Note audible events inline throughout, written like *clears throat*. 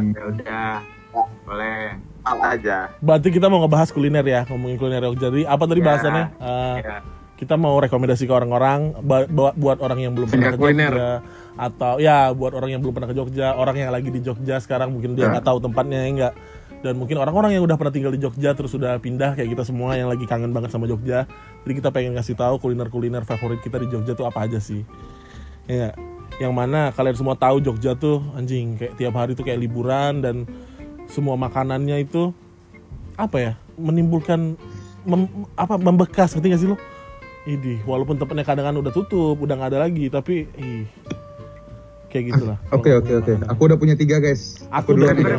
Hmm. ya udah boleh apa aja Berarti kita mau ngebahas kuliner ya, ngomongin kuliner Jogja. Jadi apa tadi Ya. bahasannya? Eh, ya kita mau rekomendasi ke orang-orang buat orang yang belum pernah ke kuliner. Jogja atau ya buat orang yang belum pernah ke Jogja, orang yang lagi di Jogja sekarang mungkin dia Ya. nggak tahu tempatnya ya enggak. Dan mungkin orang-orang yang udah pernah tinggal di Jogja terus sudah pindah kayak kita semua yang lagi kangen banget sama Jogja. Jadi kita pengen kasih tahu kuliner-kuliner favorit kita di Jogja tuh apa aja sih. Ya? Yang mana kalian semua tahu Jogja tuh anjing kayak tiap hari tuh kayak liburan dan semua makanannya itu apa ya menimbulkan mem- apa membekas ngerti gak sih lo? Idih, walaupun tempatnya kadang udah tutup, udah nggak ada lagi, tapi ih kayak gitulah. *laughs* Oke oke oke. Aku udah punya tiga guys. Aku dulu udah punya.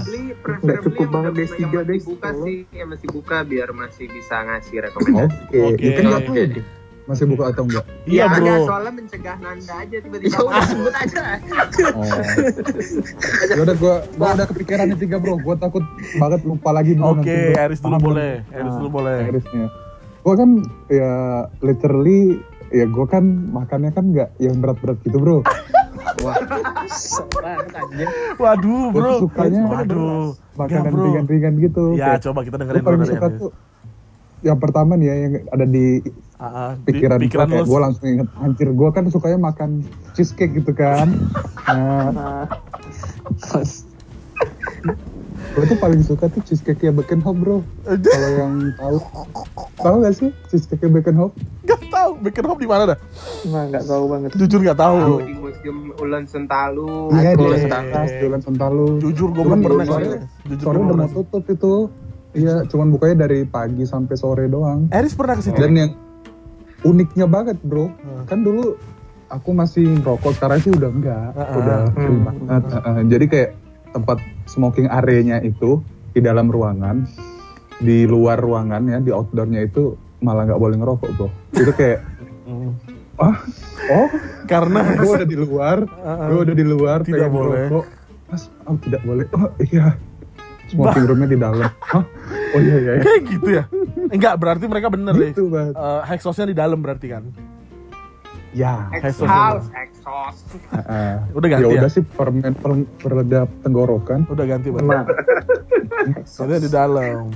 Nggak cukup banget yang tiga, masih des. buka sih yang masih buka biar masih bisa ngasih rekomendasi Oke. Oke. Ya kan nggak tahu deh. Masih buka atau enggak? Iya ada, bro. soalnya mencegah nanda aja tiba-tiba udah sebut aja Oh. ya udah gua gua udah kepikiran nih tiga bro. Gua takut banget lupa lagi bro. Oke, nanti, bro. Aris dulu boleh. bro? Aris Nah, dulu boleh. Arisnya. Gua kan ya literally ya gua kan makannya kan nggak yang berat-berat gitu bro. *laughs* Waduh, Gua bro. tuh sukanya Waduh. makanan Enggak, ringan-ringan gitu. Ya, Kayak- coba kita gua dengerin dulu paling dari tuh yang pertama nih ya yang ada di di- pikiran, pikiran gue langsung inget anjir gue kan sukanya makan cheesecake gitu kan. *laughs* Nah. Gue tuh paling suka tuh cheesecake ya Beckenhop bro. Kalau yang tahu. Tahu gak sih cheesecake Beckenhop? Gak tahu, Beckenhop di mana dah? Nah, nggak tahu banget. Jujur gak tahu. Di museum Ulan Sentalu. Iya di Oke. atas Jalan Sentalu. Jujur gue belum pernah gua udah belum mau pernah. tutup itu iya cuman bukanya dari pagi sampai sore doang Aris pernah ke situ? dan yang uniknya banget bro Hmm. kan dulu aku masih rokok sekarang sih udah enggak Ah, udah ah. free Hmm. banget Ah, ah. jadi kayak tempat smoking areanya itu di dalam ruangan di luar ruangan ya di outdoornya itu malah nggak boleh ngerokok bro itu kayak Hmm. ah oh Karena gue udah di luar gue udah di luar Tidak boleh. ngerokok. mas oh tidak boleh oh iya smoking roomnya di dalam Hah? oh iya iya, iya. kayak gitu ya? Enggak, berarti mereka bener deh. gitu banget Eh, Hexosnya di dalam berarti kan? ya Exhaust exhaust ah, ah. Udah ganti ya ya? udah sih permen per- peredap tenggorokan Udah ganti berarti. Nah, Soalnya di dalam.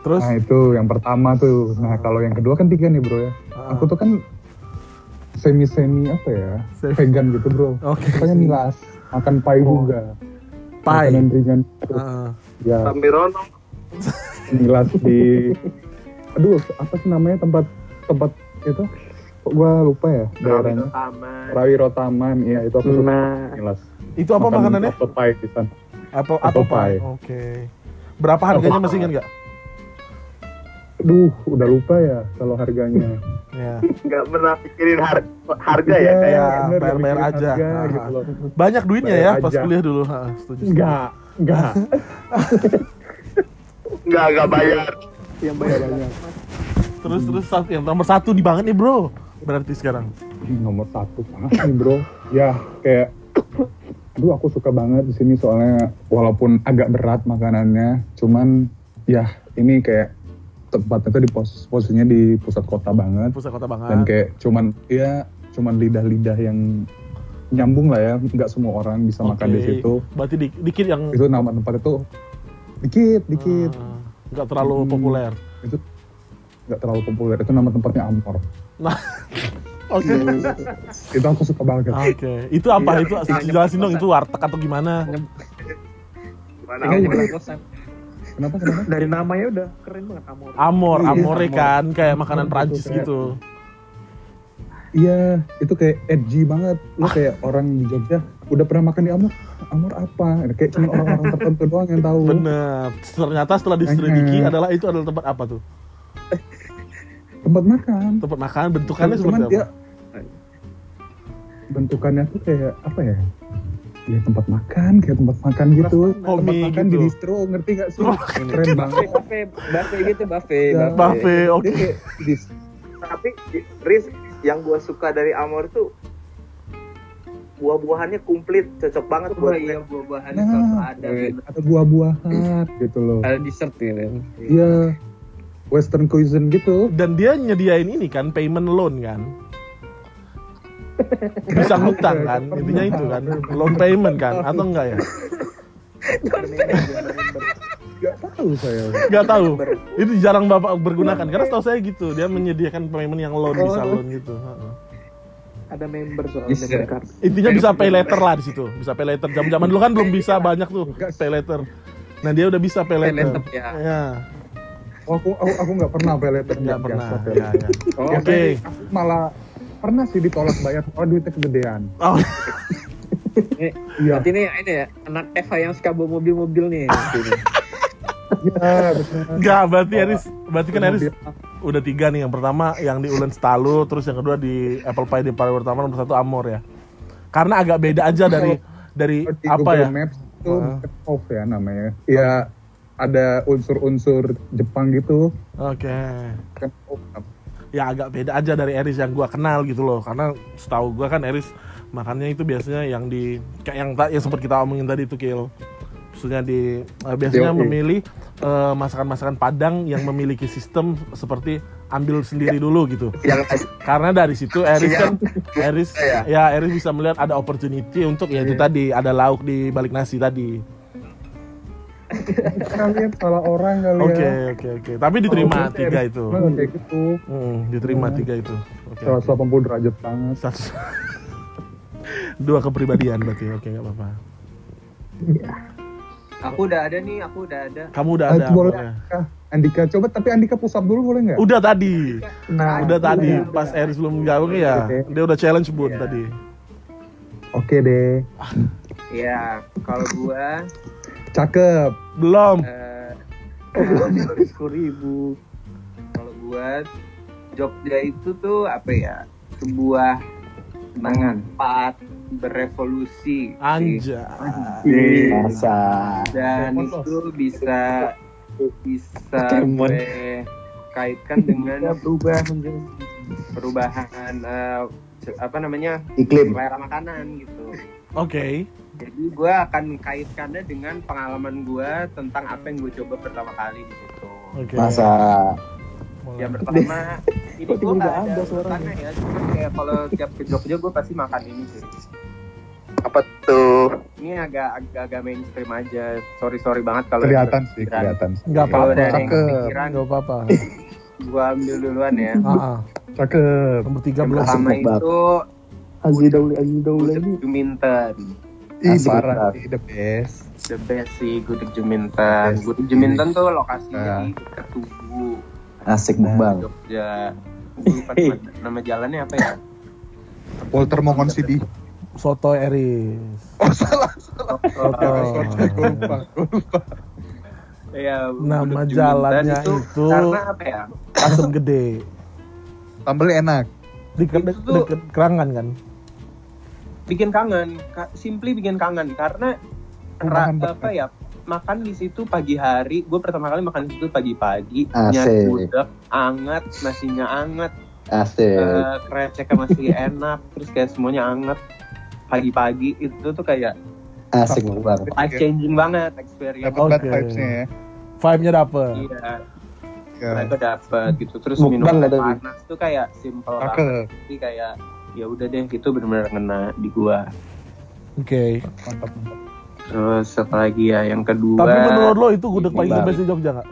Terus nah itu yang pertama tuh nah kalau yang kedua kan tiga nih bro ya Ah. aku tuh kan semi semi apa ya Semi- vegan gitu bro Oke. Sukanya milas makan pai juga Pai. makanan ringan gitu. Heeh. ya Sambirono milas di aduh apa sih namanya tempat tempat itu kok gua lupa ya daerahnya Taman Rawiro Taman iya itu aku suka nah, Itu apa Makan makanannya? apple pie di sana Apple, Apple apple pie. pie. Oke. Berapa harganya masih ingat nggak? Duh, udah lupa ya kalau harganya. Ya. *laughs* nggak pernah pikirin har- harga ya kayak Ya, bener, bayar-bayar aja. harga gitu loh. Banyak duitnya Bayar ya pas aja. kuliah dulu. Ha, setuju. setuju. Enggak, enggak. *laughs* nggak nggak bayar yang bayar banyak. Terus terus satu- yang nomor satu di banget nih bro. Berarti sekarang. Nomor satu banget nih bro. Ya kayak, aduh aku suka banget di sini soalnya walaupun agak berat makanannya, cuman ya ini kayak tempatnya tuh di pos posisinya di pusat kota banget Pusat kota banget. dan kayak cuman ya cuman lidah-lidah yang nyambung lah ya, nggak semua orang bisa makan di situ. Berarti di- dikit yang Itu nama tempat itu dikit, dikit. Ah, nggak terlalu Hmm. populer. itu nggak terlalu populer itu nama tempatnya Amor Nah, *laughs* oke. itu aku suka banget Oke, itu apa itu? Jelasin dong itu warteg atau gimana? mana Iya, Amor? iya. Kenapa kenapa dari namanya udah keren banget Amor. Amor, Iya, amore Amor. kan kayak makanan Amor Prancis gitu, kayak- gitu. iya itu kayak edgy banget lo kayak orang di Jogja udah pernah makan di Amor Amor apa kayak cuma orang-orang *laughs* tertentu doang yang tahu Bener. Ternyata setelah diselidiki adalah itu adalah tempat apa tuh? *laughs* tempat makan Tempat makan bentukannya cuman seperti dia apa? bentukannya tuh kayak apa ya ya tempat makan kayak tempat makan gitu tempat makan gitu. di distro ngerti gak sih keren banget Buffet, buffet gitu, buffet, Ya. Buffet, oke. kayak dis- tapi Riz yang gua suka dari Amor tuh buah-buahannya komplit cocok banget buat iya buah-buahannya Nah. selalu ada ada buah-buahan gitu loh Ada dessert ya. Iya, Western cuisine gitu. Dan dia nyediain ini kan payment loan kan. Bisa ngutang kan, intinya itu kan. Loan payment kan atau enggak ya? Gak tahu saya. Gak tahu. Itu jarang bapak bergunakan karena setahu saya gitu dia menyediakan payment yang loan bisa loan gitu. Heeh. Ada member soalnya. Intinya bisa pay later lah di situ. Bisa pay later. Jam-jaman dulu kan belum bisa banyak tuh pay later. Nah dia udah bisa pay later. ya. Ya, Oh, aku aku aku nggak pernah pay later nggak pernah. pay Ya, later. ya. Oh, Oke. Malah pernah sih ditolak bayar soalnya duitnya kegedean. Oh, *laughs* Ini, Iya. Berarti ini ini ya anak Eva yang suka bawa mobil-mobil nih. *laughs* Iya, betul. enggak berarti Eris, berarti kan Eris Mobil. udah tiga nih. Yang pertama yang di Ulen Stalu, terus yang kedua di Apple Pie di paling pertama, nomor satu Amor ya. Karena agak beda aja dari dari di apa Google ya? Maps itu off ya namanya. Ya ada unsur-unsur Jepang gitu. Oke. Off. Ya agak beda aja dari Eris yang gua kenal gitu loh. Karena setahu gua kan Eris makannya itu biasanya yang di kayak yang ta- yang sempat kita omongin tadi itu kill maksudnya di eh, biasanya Oke. memilih eh, masakan-masakan Padang yang memiliki sistem seperti ambil sendiri dulu gitu. Yang karena dari situ Eris kan Eris Ya. ya Eris bisa melihat ada opportunity untuk ya itu tadi ada lauk di balik nasi tadi Kalian salah orang kali oke ya. oke oke tapi diterima Oh, tiga itu Kayak gitu. Hmm, diterima Hmm. tiga itu oke oke. 180 derajat banget. Satu. Dua kepribadian berarti. Oke, nggak apa-apa. aku udah ada nih, aku udah ada. Kamu udah Ah, ada. boleh. oke. Ah, Andika coba tapi Andika push up dulu boleh nggak? Udah tadi. Nah, Udah tadi udah. pas Eris belum gabung ya. Oke. Dia udah challenge bun Iya. tadi. Oke deh. Ya, kalau gua Cakep. Belum. eh, sepuluh ribu. kalau gua Jogja itu tuh apa ya? Sebuah tempat berevolusi. sih. Anjay. Masa. dan itu bisa bisa gue kaitkan dengan berubah perubahan eh, apa namanya Iklim. selera makanan gitu Oke. Jadi gue akan kaitkannya dengan pengalaman gue tentang apa yang gue coba pertama kali di situ Oke. Masa. Yang pertama *laughs* ini gue nggak ada ada suaranya? ya cuma kayak kalau tiap ke Jogja gue pasti makan ini sih Apa tuh? ini agak agak, agak mainstream aja sorry sorry banget kalau Kelihatan sih, kelihatan. Nggak kalau apa-apa. Nggak apa-apa. gue ambil duluan ya Ah, ah. Cakep. Nomor tiga belum. pertama itu Aziz Dauli Aziz Dauli gudeg Juminten Ih, Asik parah banget. sih, the best. the best sih gudeg Juminten Best. gudeg Juminten tuh lokasinya Nah. di dekat Tugu Asik Nah. bang. Jogja lupa nama, jalannya apa ya Walter Mongon Sidi. Soto Eris. Oh, salah. Soto. Sorry, gue lupa. Gue lupa. Iya, Nama jalannya itu- karena apa ya Asam gede. Sambelnya enak. Di Itu deket, deket kerangan kan. Bikin kangen Ka- simply bikin kangen karena ra- banget. apa ya makan di situ pagi hari gue pertama kali makan di situ pagi-pagi nyari gudeg anget nasinya anget Asik. kreceknya masih *laughs* enak terus kayak semuanya anget pagi-pagi itu tuh kayak Asik bang. life changing banget experience Dapat Oke. vibes-nya ya. Vibe-nya dapet. iya Ya. mereka dapet gitu terus Mukbang minum panas tuh kayak simple banget kayak ya udah deh itu benar-benar ngena di gua Oke. Mantap, mantap. terus apa lagi ya yang kedua Tapi menurut lo itu gudeg paling the best di Jogja nggak?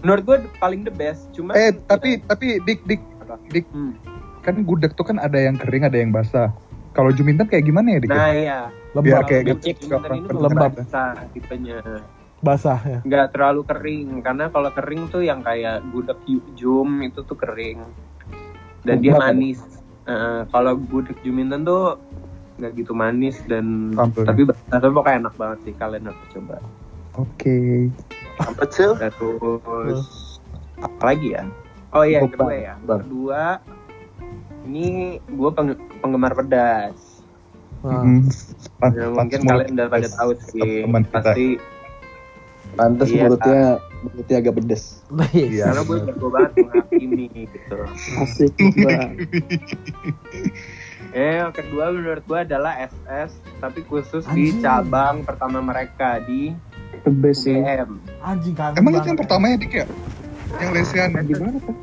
menurut gue paling the best cuma Eh, tapi tapi dik dik dik Hmm. kan gudeg tuh kan ada yang kering, ada yang basah. Kalau Juminten kayak gimana ya dik? nah iya Lembab, Biar kayak gitu. Lembab. basah tipenya basah ya. nggak terlalu kering karena kalau kering tuh yang kayak gudeg jum itu tuh kering dan dia manis Eh, kalau gudeg juminten tuh nggak gitu manis dan Sambelnya. tapi tapi pokoknya enak banget sih kalian harus coba Oke. Apa tuh? terus apa lagi ya oh iya yang kedua ya Bang. kedua ini gue penggemar pedas Nah, Hmm. Ya, mungkin kalian udah pada pedas. tahu sih pasti Pantes Iya. mulutnya mulutnya agak pedes. Iya. karena gue jago banget menghakimi gitu asik bang *laughs* Eh, yang kedua menurut gua adalah SS, tapi khusus di Anjing. cabang pertama mereka di UGM. anjing kangen Emang itu banget. yang pertama ya dik ya? Yang lesehan. di mana tuh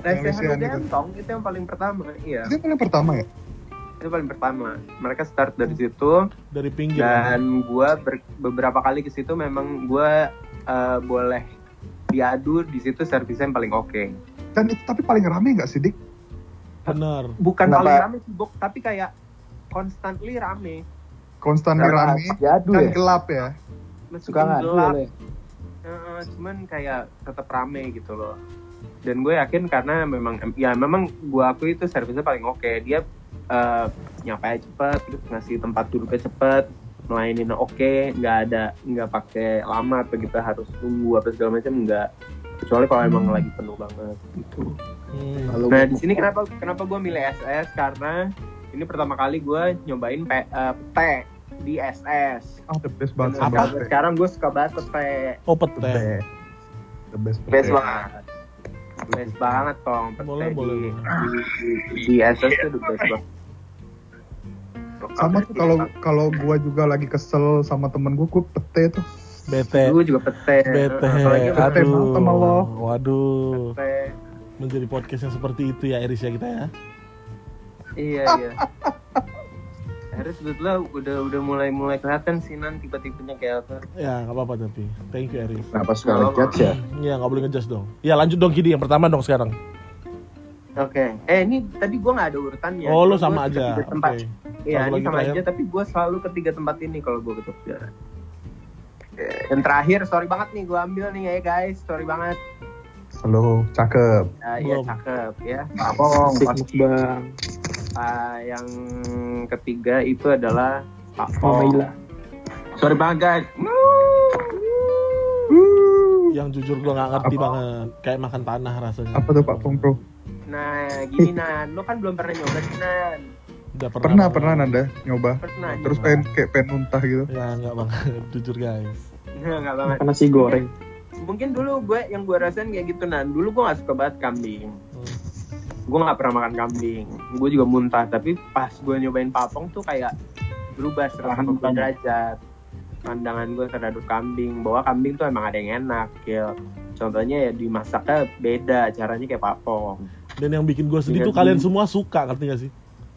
Lesehan Lesehan itu. Gentong itu yang paling pertama, iya. Itu yang paling pertama ya? Itu paling pertama mereka start dari situ dari pinggir ya? dan gua ber- beberapa kali ke situ memang gua eh, boleh diadu di situ servisnya yang paling oke Dan itu tapi paling rame nggak sih, Dik? benar bukan Kenapa? paling rame sih Bok, tapi kayak constantly rame Konstan Karena rame, Jadu dan ya. gelap ya. meskipun Suka gelap ya. eh, cuman kayak tetap rame gitu loh dan gue yakin karena memang ya memang gue akui itu servisnya paling oke dia eh, nyampe cepet terus ngasih tempat duduknya cepet melayanin oke nggak ada nggak pakai lama atau kita harus tunggu apa segala macam nggak kecuali kalau emang lagi penuh banget gitu Hmm. Kalau nah di sini kenapa kenapa gue milih SS karena ini pertama kali gue nyobain P, eh, pete di SS Ah, the best banget. Apa? Pete. sekarang gue suka banget pete oh The pete best. The best. Best Pete. banget. best banget tong pete Boleh, di, boleh. di, di, di SS tuh the best banget Sama tuh kalau kalau gua juga lagi kesel sama temen gua, gua pete tuh. bete. Gue juga pete. Bete. Apalagi Pete aduh sama lo. waduh. Pete. Menjadi podcast yang seperti itu ya Iris ya kita ya? Iya iya. *laughs* Harus sebetulnya udah udah mulai mulai kelihatan sih nan tipe-tipenya kayak apa. ya nggak apa-apa tapi. Thank you Iris. Kenapa suka ngejudge ya? ya nggak boleh ngejudge dong. Ya lanjut dong Kidi yang pertama dong sekarang. Oke, eh ini tadi gue nggak ada urutannya. oh lu Cuma sama gua aja. oke Tempat. Iya, ini sama aja. Tapi gue selalu ketiga tempat ini kalau gue ke Jogja. Dan terakhir, sorry banget nih gue ambil nih ya guys, sorry banget. Selalu cakep. Nah, iya cakep ya. Abang, Asik mukbang. Ah, yang ketiga itu adalah Pak Oh, Pong. Maila. Sorry banget guys. yang jujur gue nggak ngerti Apa? banget kayak makan tanah rasanya Apa tuh Pak Pong Bro? Nah, gini Nan, lo kan belum pernah nyoba sih Nan. Udah pernah Pernah pernah Nanda nyoba. Pernah. Terus nyoba. pengen kayak pengen muntah gitu. ya nggak banget *laughs* jujur guys Nggak banget. Makan nasi goreng. Mungkin dulu gue yang gue rasain kayak gitu Nan. Dulu gue gak suka banget kambing. Hmm. Gue gak pernah makan kambing. Gue juga muntah. Tapi pas gue nyobain papong tuh kayak berubah 180 derajat. Pandangan gue terhadap kambing. Bahwa kambing tuh emang ada yang enak. Ya. Contohnya ya dimasaknya beda. Caranya kayak papong. dan yang bikin gue sedih Iya, tuh kalian di- semua suka ngerti gak sih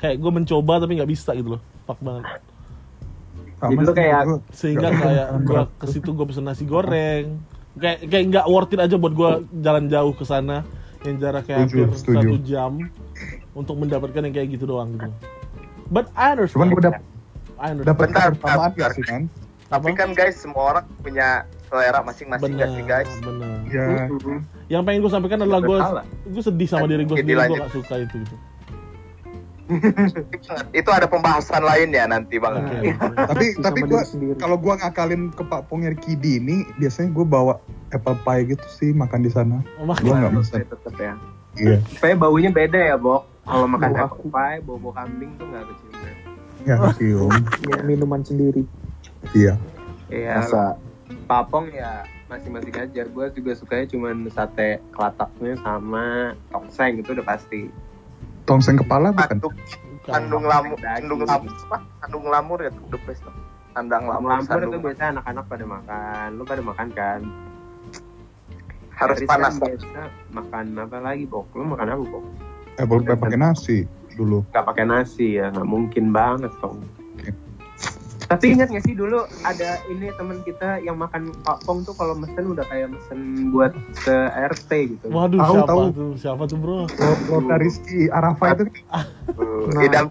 kayak gue mencoba tapi nggak bisa gitu loh. Fuck banget. Jadi lu sih, kayak- sehingga kayak gue ke situ gue pesen nasi goreng. Kayak kayak nggak worth it aja buat gue jalan jauh ke sana yang jarak kayak hampir setuju. satu jam untuk mendapatkan yang kayak gitu doang gitu. But I understand. Cuman gue I understand. dapet Bentar, bentar, gak sih kan? Tapi kan guys, semua orang punya selera masing-masing bener gak sih guys? bener Ya, yang pengen gue sampaikan adalah gue gue sedih sama diri gue sendiri gue gak suka itu gitu Itu ada pembahasan lain ya nanti bang. Tapi Sama tapi diri gue kalau gue ngakalin ke Pak Pong yang Kidi ini biasanya gue bawa apple pie gitu sih makan di sana. Oh, Gua nggak bisa. ya. Iya. Supaya baunya beda ya, Bok. Kalau makan Bau apple pie, bau-bau kambing tuh gak kecium. Ya cium. Ya, minuman sendiri. Iya. Iya, Masa papong ya masing-masing aja. Gue juga sukanya cuman sate kelataknya sama tongseng itu udah pasti. Tongseng kepala bukan? kandung bukan. kandung lamur, kandung lamur apa? Kandung lamur ya tuh the best. tuh. Kandang lamur, Lampur itu biasa anak-anak pada makan. Lu pada makan kan? harus Haris panas. biasa makan apa lagi, Bok? Lu makan apa, Bok? Apple pie pakai nasi dulu. Gak pakai nasi ya, nggak mungkin banget, Tong. Tapi ingat gak sih dulu ada ini teman kita yang makan papong tuh kalau mesen udah kayak mesen buat ke RT gitu. waduh Tahu, siapa tahu. tuh siapa tuh bro Lo- Lota Rizky Arafa itu Tuh, Nah. Idam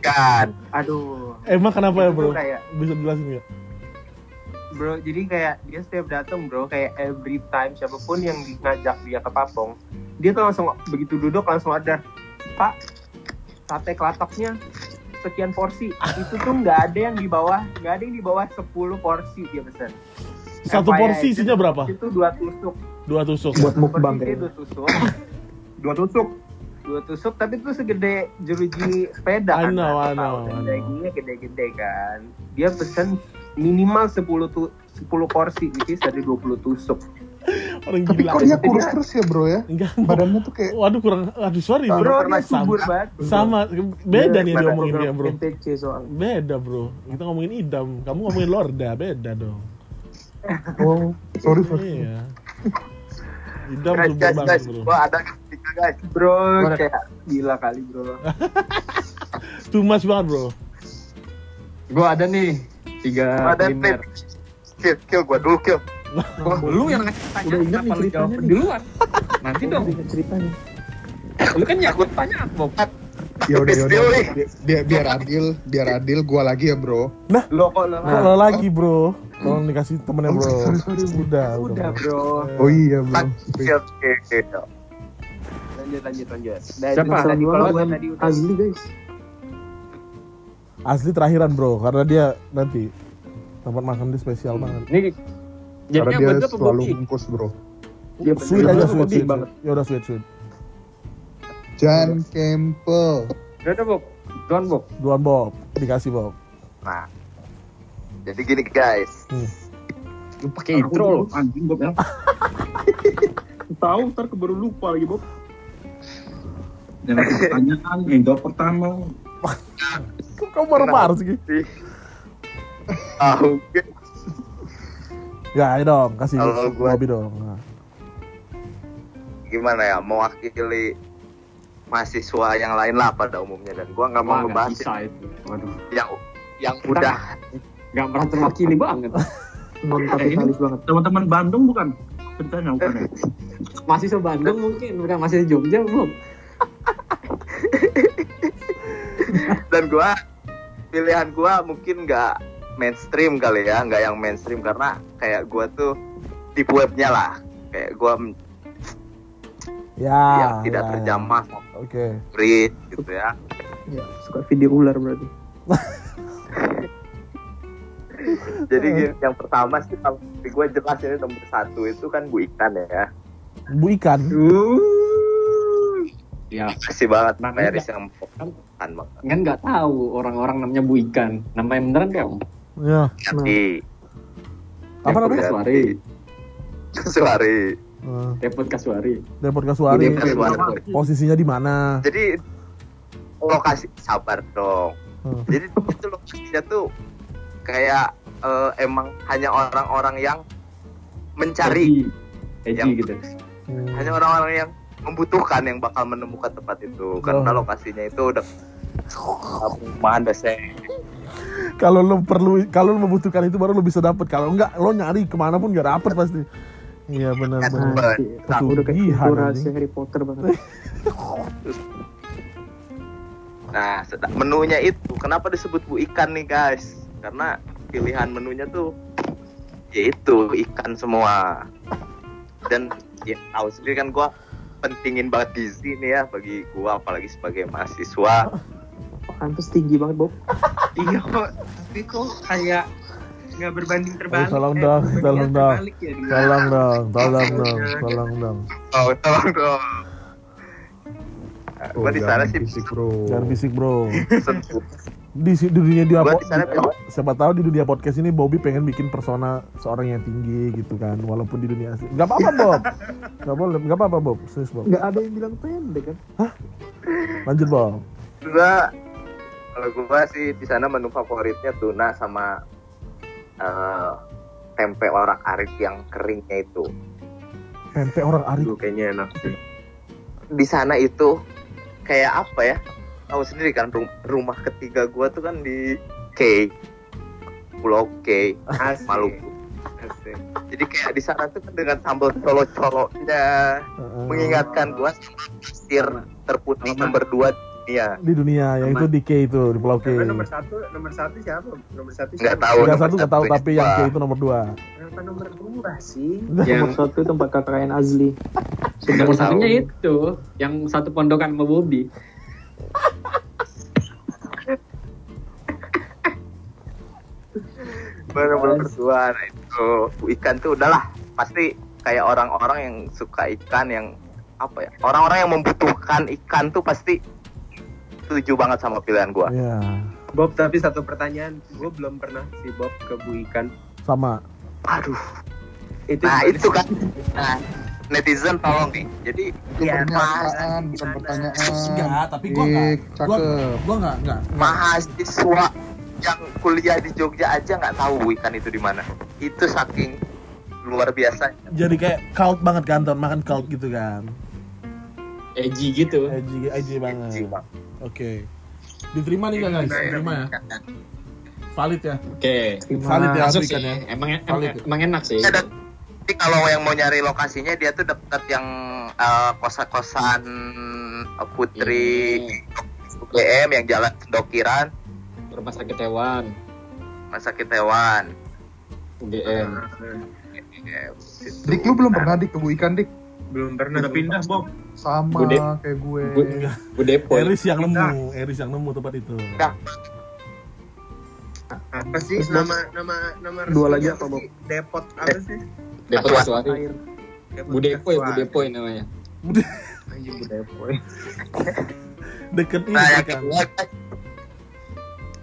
kan. Aduh. emang kenapa ya bro kayak bisa jelasin nggak bro jadi kayak dia setiap datang bro kayak every time siapa pun yang ngajak dia ke papong dia tuh langsung begitu duduk langsung ada pak sate kelatoknya sekian porsi. Itu tuh nggak ada yang di bawah nggak ada yang di bawah 10 porsi dia pesan. Satu FYI, porsi itu- isinya berapa? itu dua tusuk. Dua tusuk. Buat mukbang dua tusuk. Dua tusuk. Dua tusuk tapi itu segede jeruji sepeda I kan know, I Nah, know, I dagingnya gede-gede kan. Dia pesen minimal 10 tu 10 porsi which is ada 20 tusuk orang Tapi gila. kok dia kurus terus ya bro ya? enggak Badannya tuh kayak waduh kurang aduh sorry bro. Bro dia subur sama, banget. sama. Beda nih dia Badan ngomongin dia bro. NTC soal. beda bro. Kita ngomongin idam. Kamu ngomongin lorda beda dong. *laughs* Oh sorry sorry. iya. Idam Guys, guys, banget guys, bro. Gua ada ketika guys. bro kayak gila kali bro. *laughs* Too much banget bro. Gue ada nih tiga Ada. Kill, kill gua dulu kill. Wah, lu yang ngasih tanya, Udah ingat kenapa nih lu jawab ceritanya nih. duluan? Nanti dong, ceritanya. lu kan nyakut tanya Bob. Ya udah ya udah. Biar biar adil, biar adil gua lagi ya, Bro. Lo kok lo Kalau lagi bro, tolong dikasih temennya bro. Udah, udah bro. Oh iya, Bro. Kill, kill. Lanjut lanjut lanjut. Dan Siapa? tadi Tadi kalau tadi udah Azli guys. Asli terakhiran bro, karena dia nanti tempat makan dia spesial banget. Ini Karena jadinya dia buat apa selalu bungkus, Bro. Dia Sweet aja sweet, sweet, banget. Ya udah sweet, sweet. Jan Campbell. Udah udah Bob, Tuan Bob. Duan Bob, dikasih Bob. Nah. Jadi gini guys. Lu pakai intro loh. Anjing Bob ya. *laughs* Tahu ntar keburu lupa lagi Bob. *laughs* Jangan pertanyaan yang jawab pertama. Kok kamu marah-marah sih? Ki? Tahu. Ya, ayo dong, kasih Kalau gua- Bobby dong. Nah. Gimana ya mewakili mahasiswa yang lain lah pada umumnya dan gua nggak mau ngebahas bisa itu. Waduh, yang yang Kita udah nggak merasa terwakili banget. *laughs* Non kapitalis banget. Teman-teman Bandung bukan? Ceritanya bukan ya? *laughs* Masih se Bandung mungkin, bukan masih di Jogja Bob. dan gua pilihan gua mungkin nggak mainstream kali ya nggak yang mainstream karena kayak gua tuh deep webnya lah kayak gua m- Ya, yang tidak ya, terjamah ya. Oke. breed gitu ya Ya, suka video ular berarti. *laughs* jadi gini, yang pertama sih kalau di gua jelas ini nomor satu itu kan bu ikan ya Bu ikan. Ya, kasih banget Namanya Paris yang kan kan nggak tahu orang-orang namanya Bu Ikan. Namanya beneran kan? Ya. Hati Apa namanya? Kaswari. Suari Uh, Depot Kasuari. Depot Kasuari. Posisinya di mana? jadi lokasi sabar dong Hmm. jadi itu lokasinya tuh kayak eh, emang hanya orang-orang yang mencari Eji Yang- gitu. Hmm. hanya orang-orang yang membutuhkan yang bakal menemukan tempat itu karena Oh. lokasinya itu udah perumahan dasar Kalau lo perlu, kalau lo membutuhkan itu baru lo bisa dapet. Kalau enggak, lo nyari ke mana pun gak dapet pasti. Iya benar benar. Anjir. Udah kayak rahasia Harry Potter banget. *laughs* nah menunya itu kenapa disebut bu ikan nih guys karena pilihan menunya tuh yaitu ikan semua dan ya tahu sendiri kan gua pentingin banget gizi nih ya bagi gua apalagi sebagai mahasiswa Pantes tinggi banget Bob. *laughs* Iya kok, tapi kok kayak nggak berbanding terbalik. Oh, tolong eh, dong, tolong dong. ya. Tolong dong, tolong dong, tolong dong. oh tolong dong Nah, gua di sana sih fisik, Bro. Jangan fisik bro. *laughs* Di, di dunia dia po- di siapa tahu di dunia podcast ini Bobby pengen bikin persona seorang yang tinggi gitu kan, walaupun di dunia asli. Gak apa-apa *laughs* Bob, gak boleh, gak apa-apa Bob, serius Bob. Gak ada yang bilang pendek kan? Lanjut Bob. gua kalau gua sih di sana menu favoritnya tuna sama eh, tempe orak arik yang keringnya itu Tempe orang Ari. Aduh, kayaknya enak sih. di sana itu kayak apa ya tahu sendiri kan rum- rumah ketiga gua tuh kan di K Pulau K Asik. Maluku Asik. jadi kayak di sana tuh kan dengan sambal colo-colonya Heeh. mengingatkan gua sama pasir terputih nomor dua di dunia di dunia yang itu di K itu di Pulau K. Nomor satu, nomor satu siapa? Nomor satu nggak siapa? tahu Yang nomor satu nggak tahu satu tapi yang K itu nomor dua. Kenapa nomor dua sih? *laughs* Nomor satu tempat KKN Azli. Nomor tahu. satunya itu, yang satu pondokan sama Bobby. baru berdua nah itu ikan tuh udahlah pasti kayak orang-orang yang suka ikan yang apa ya orang-orang yang membutuhkan ikan tuh pasti setuju banget sama pilihan gua Iya, Bob, tapi satu pertanyaan, gue belum pernah si Bob ke Bu Ikan. sama. aduh Itu nah itu sih? kan nah netizen tolong nih jadi Itu ya, pernyataan, bukan gimana? pertanyaan. Enggak, tapi Dik, cakep. gua enggak, enggak. mahasiswa yang kuliah di Jogja aja nggak tahu Bu ikan itu di mana itu saking luar biasa Jadi kayak cult banget kan, makan cult gitu kan. Edgy gitu. Edgy, edgy banget. Edgy banget. Oke. Diterima nih nggak guys? Diterima ya. Valid ya. Oke. Valid ya Masuk itu sih. Emang em- Valid. emang enak sih. Ada tapi kalau yang mau nyari lokasinya dia tuh deket yang eh, kosan-kosan eh, Putri UGM yang jalan Dokiran Rumah sakit hewan, Rumah Sakit Hewan. UGM. UGM, situ. Dik lu belum pernah dik ke Bu Ikan dik Belum pernah. Udah pindah, Bob. Sama Bude. kayak gue. Bu, Bu Depo. Eris yang nemu, Eris yang nemu tempat itu. Nah. Apa sih nama nama nama Dua lagi apa, Bob? sih? Depot apa sih? Depot Bu Depo ya, Bu Kasuari. *laughs* Depo ini namanya. Anjing *laughs* Bu Depo. Deket ini Nah, kan.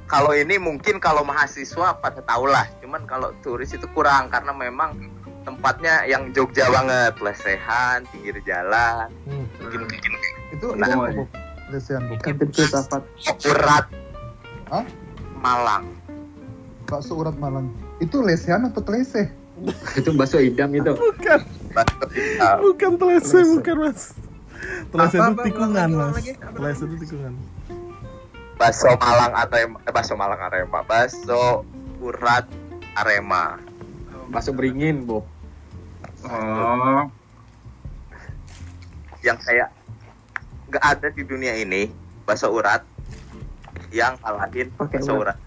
kalau ini mungkin kalau mahasiswa pada tahu lah, cuman kalau turis itu kurang karena memang tempatnya yang Jogja banget, lesehan, pinggir jalan, Hmm. mungkin mungkin Itu Nah. itu? Lesehan Bu. Kantin filsafat. urat, Hah? Malang. Bakso urat Malang. Itu lesehan atau teleseh? Itu bakso idam itu. Bukan, bukan telese, bukan mas. Telese Apa, itu tikungan mas. Telese itu tikungan. Bakso Malang Arema, eh, bakso Malang Arema, bakso urat Arema. Bakso beringin, Bob. Oh, Yang kayak nggak ada di dunia ini bakso urat yang kalahin Pakai bakso urat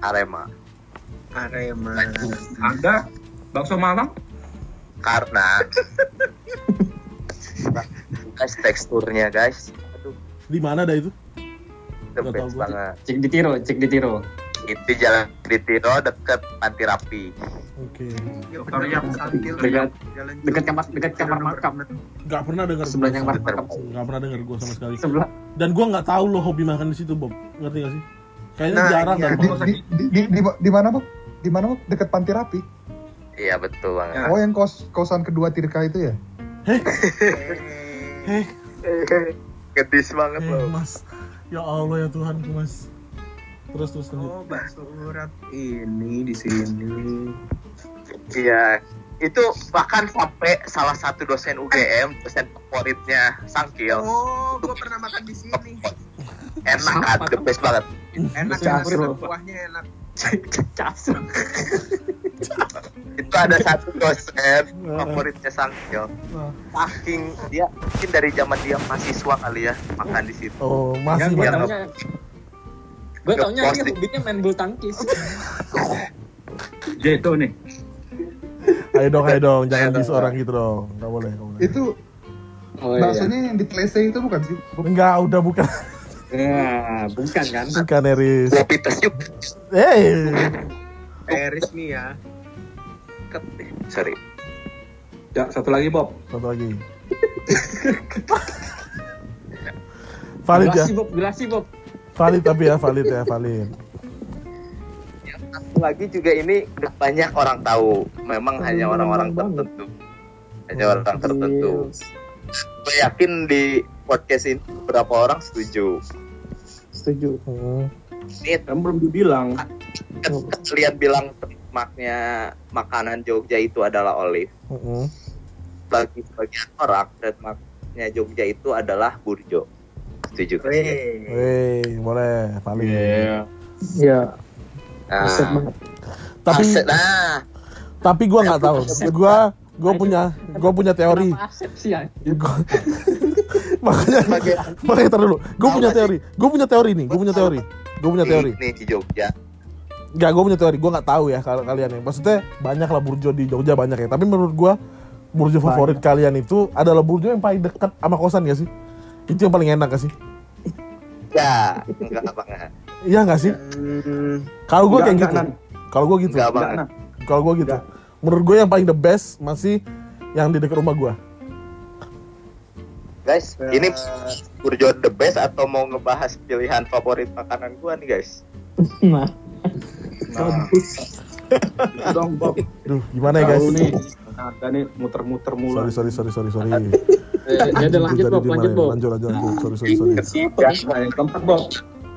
Arema. Arema. ada bakso Malang. karena guys teksturnya guys aduh Di mana ada itu? the best banget Cek di tiro, cek di tiro. Itu jalan di Tiro deket Panti Rapi Oke. Toriak. Dekat dekat kamar dekat kamar makam. Gak pernah dengar. Sebelahnya kamar makam. Gak pernah dengar gue sama sekali. Sebelah Dan gue nggak tahu lo hobi makan di situ Bob. Ngerti gak sih? Kayaknya Nah, jarang iya. dan Di, di, di, di, di, di mana Bu? Di mana Bu? Dekat Panti Rapi. iya betul banget. Oh yang kos kosan kedua Tirka itu ya? Heh, *laughs* gedis banget eh, loh mas. Ya Allah ya Tuhanku mas. Terus terus lanjut. Oh, bakso urat ini di sini. iya itu bahkan sampai salah satu dosen UGM dosen favoritnya Sangkil Oh, gua pernah makan di sini. enak kan the best banget Enak favorit. kuahnya enak. itu ada satu dosen favoritnya Sangkil saking dia mungkin dari zaman dia mahasiswa kali ya makan di situ Oh masih Yang gue Yang taunya dia hobinya main bulu tangkis. Dia itu nih. Ayo dong, ayo dong, jangan di dong. orang gitu dong. Gak boleh, gak boleh. Itu Oh iya. yang di telese itu bukan sih? Enggak, udah bukan. Ya, bukan kan? Bukan Eris. kopi tes yuk Eh, Eris nih ya. sorry Ya, satu lagi Bob. satu lagi. *laughs* valid ya, Gelasi Bob, gelasi Bob. Valid tapi ya, valid ya, valid. satu lagi juga ini banyak orang tahu memang hanya orang-orang tertentu hanya orang tertentu gue yakin di podcast ini beberapa orang setuju Setuju. Hmm. ini Kan belum dibilang. kalian bilang maknya makanan Jogja itu adalah olive Hmm. bagi sebagian orang trademarknya Jogja itu adalah burjo setuju? Weh. Weh, boleh, valid. Ya, nah, aset banget. Tapi, aset, nah tapi gua nggak tahu. Gua, gua punya, gua punya teori. Sih ya? *laughs* Makanya, makanya tar dulu. Gua punya teori. Gua punya teori nih. Gua punya teori. Gua punya teori. ini di Jogja Enggak, gue punya teori. Gue nggak tahu ya kalau kalian ya. Maksudnya banyak lah burjo di Jogja banyak ya. Tapi menurut gue burjo favorit kalian itu adalah burjo yang paling dekat sama kosan ya sih? Itu yang paling enak gak sih? ya enggak banget Iya nggak sih? Hmm, Kalau gue Enggak, kayak enggak, gitu. Kalau gue gitu. enggak Enggak. Kalau gue gitu. Menurut gue yang paling the best masih yang di dekat rumah gue. guys ini burjo the best atau mau ngebahas pilihan favorit makanan gua nih guys Nah, Nah, dong Bob. Duh, gimana ya guys? Tahu nih. Ada nih muter-muter mulu. Sorry, sorry, sorry, sorry, sorry. *laughs* Eh, Ya udah lanjut Bob, di lanjut? Bob. Lanjut, lanjut, lanjut. Sorry, sorry, sorry. ketiga Nah, yang keempat Bob.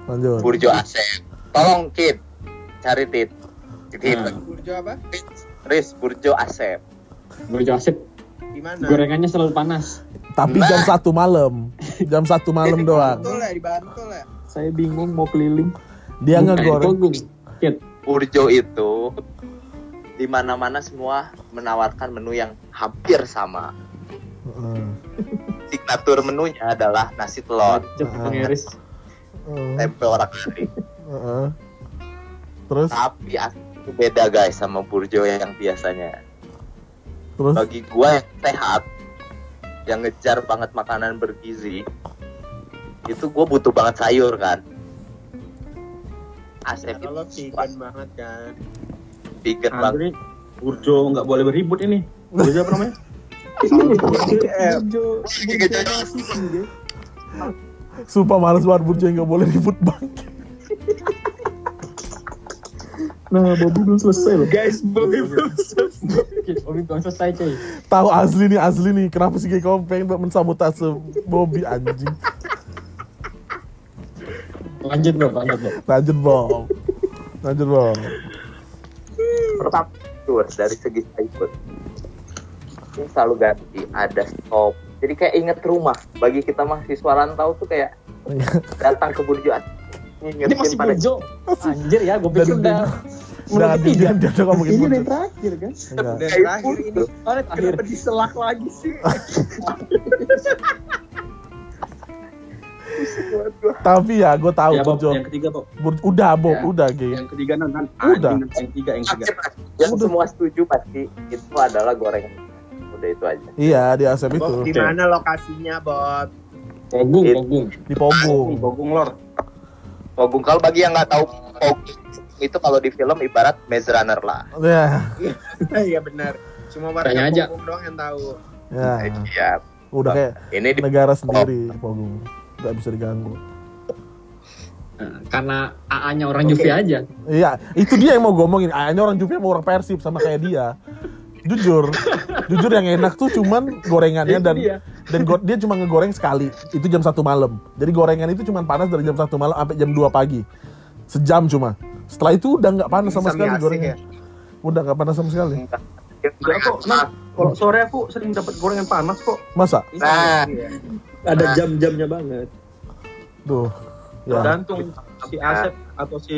Lanjut. burjo asep tolong kit cari tit Kit, Nah. burjo apa? Riz burjo asep Burjo asep, Di mana? gorengannya selalu panas. Tapi Nah. jam satu malam. Jam satu malam doang. Bantul ya, di Bantul ya. Saya bingung mau keliling. Dia ngegoreng. Kit. Burjo itu di mana-mana semua menawarkan menu yang hampir sama. Heeh. Signatur menunya adalah nasi telur, Cepet Ah. pengiris. Heeh. tempe orang kari. Heeh. Terus Tapi itu beda guys sama burjo yang biasanya. terus Bagi gua yang sehat, yang ngejar banget makanan bergizi, itu gua butuh banget sayur kan. Asep Kalau itu vegan banget kan. vegan banget. Burjo nggak boleh beribut ini. Burjo apa namanya? Sumpah males banget burjo yang nggak boleh ribut bang. Nah, Bobby belum selesai loh. Guys, Bobby belum Kit, Bobby belum selesai cuy. Tahu asli nih asli nih. Kenapa sih kayak kamu pengen buat mensabotase Bobby anjing? Lanjut Bob, lanjut Bob. Lanjut Bob. Lanjut Bob. Pertama dari segi sayur. Ini selalu ganti, ada stop. Jadi kayak inget rumah. Bagi kita mahasiswa rantau tuh kayak *laughs* datang ke burjo Ini masih pada Burjo. Anjir ya, gue pikir udah Udah ketiga. dia dia ngomongin Ini yang terakhir kan? Dan terakhir ini Oh, kenapa diselak lagi sih? *laughs* Tapi ya gue tahu ya, Bob. burjo. Yang ketiga, Bob. Bur- udah Bob, Ya. udah Ge. Yang ketiga nanti Udah. yang ketiga, yang ketiga. yang semua setuju pasti itu adalah gorengan. Udah itu aja. Iya di Asep itu Bob, di mana lokasinya, Bob? Kogung, It- Kogung. di Pogung. Nih, Bogong lor. Pogung kalau bagi yang nggak tahu Pogung itu kalau di film ibarat Maze Runner lah. Ya, *laughs* Iya benar. Cuma warga Tanya aja. Pogung doang yang tahu. ya. Iya. Udah kayak Ini di negara sendiri Pogung. Gak bisa diganggu. Nah, karena AA-nya orang Juve aja. Iya, itu dia yang mau ngomongin. Hanya orang Juve mau orang Persib sama kayak dia. Jujur, jujur yang enak tuh cuman gorengannya dan dan go- dia cuma ngegoreng sekali. Itu jam satu malam. Jadi gorengan itu cuma panas dari jam satu malam sampai jam 2 pagi. Sejam cuma. Setelah itu udah nggak panas sama sekali gorengnya. Udah nggak panas sama sekali. Enggak kok, nah, kalau sore aku sering dapat gorengan panas kok. Masa? Nah, Iya. Ada Nah. jam-jamnya banget. Tuh. Ya. Tergantung si Asep atau si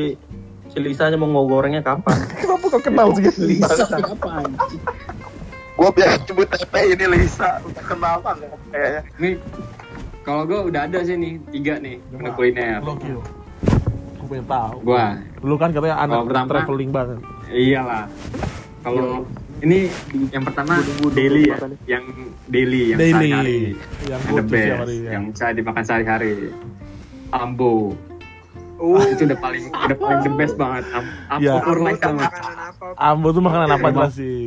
si Lisanya mau ngogorengnya kapan. *laughs* Kenapa kau kenal sih? Lisa apa anjing? gua biasa sebut TP ini Lisa. Udah kenal kan kayaknya. Nih, kalau gue udah ada sih nih, tiga nih menu kuliner. Gue pengen tahu. Gua, Dulu kan katanya anak Kalau pertama- traveling banget. iyalah. Kalau ini yang pertama daily ya, yang daily, yang Daily. sehari-hari. Yang Yang the go to tiap best, hari, ya. yang bisa dimakan sehari-hari. Ambo. Uh, itu udah paling udah paling the best banget. Am- Ambo Iya. for Ambo life banget. makanan apa? Ambo tuh makanan apa Rumah- jelas sih?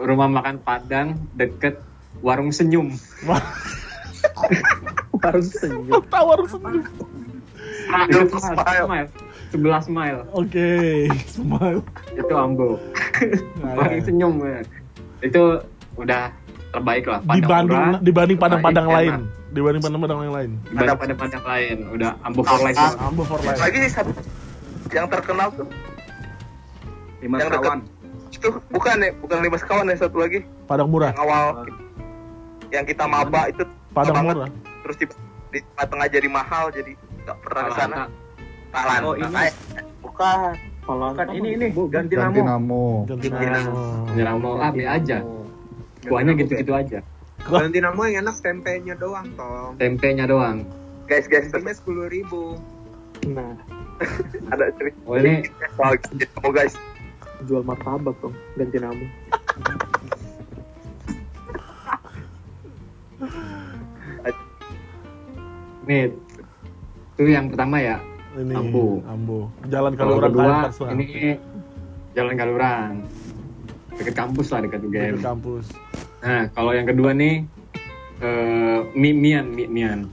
Rumah makan Padang deket warung senyum. Harus *laughs* senyum. Tahu harus senyum. Deket Smile. smile. smile. Sebelah smile. Oke, smile. Itu Ambo. Nah, Warung ya. senyum ya. Itu udah terbaik lah. Padang dibanding murah, dibanding padang-padang enak. lain, dibanding padang-padang yang lain. dibanding pada padang lain. Udah Ambo for life. Ah, banget. Ambo for life. Lagi sih satu yang terkenal tuh Lima Yang kawan. itu bukan ya, bukan lima sekawan ya satu lagi Padang murah, yang awal yang kita maba itu padang banget. murah. terus di, di tengah jadi mahal jadi nggak pernah ke sana. Palanta. Talan. Oh, ini. Eh, bukan. Bukan ini ini ganti Ganti nama. namo. Ganti Ganti nama. Nyerang mau ah, be aja. Kuahnya gitu-gitu aja. Ganti nama yang enak tempenya doang, Tong. Tempenya doang. Guys, guys, Tempenya sepuluh ribu. Nah, *laughs* ada cerita Oh ini soal kamu guys. jual martabak dong, ganti nama. *laughs* nih itu yang pertama ya. Ini Ambo. Ambo. Jalan orang kedua ini Jalan Galuran. Dekat kampus lah dekat UGM. kampus. Nah, kalau yang kedua nih eh mie mian, mie mian.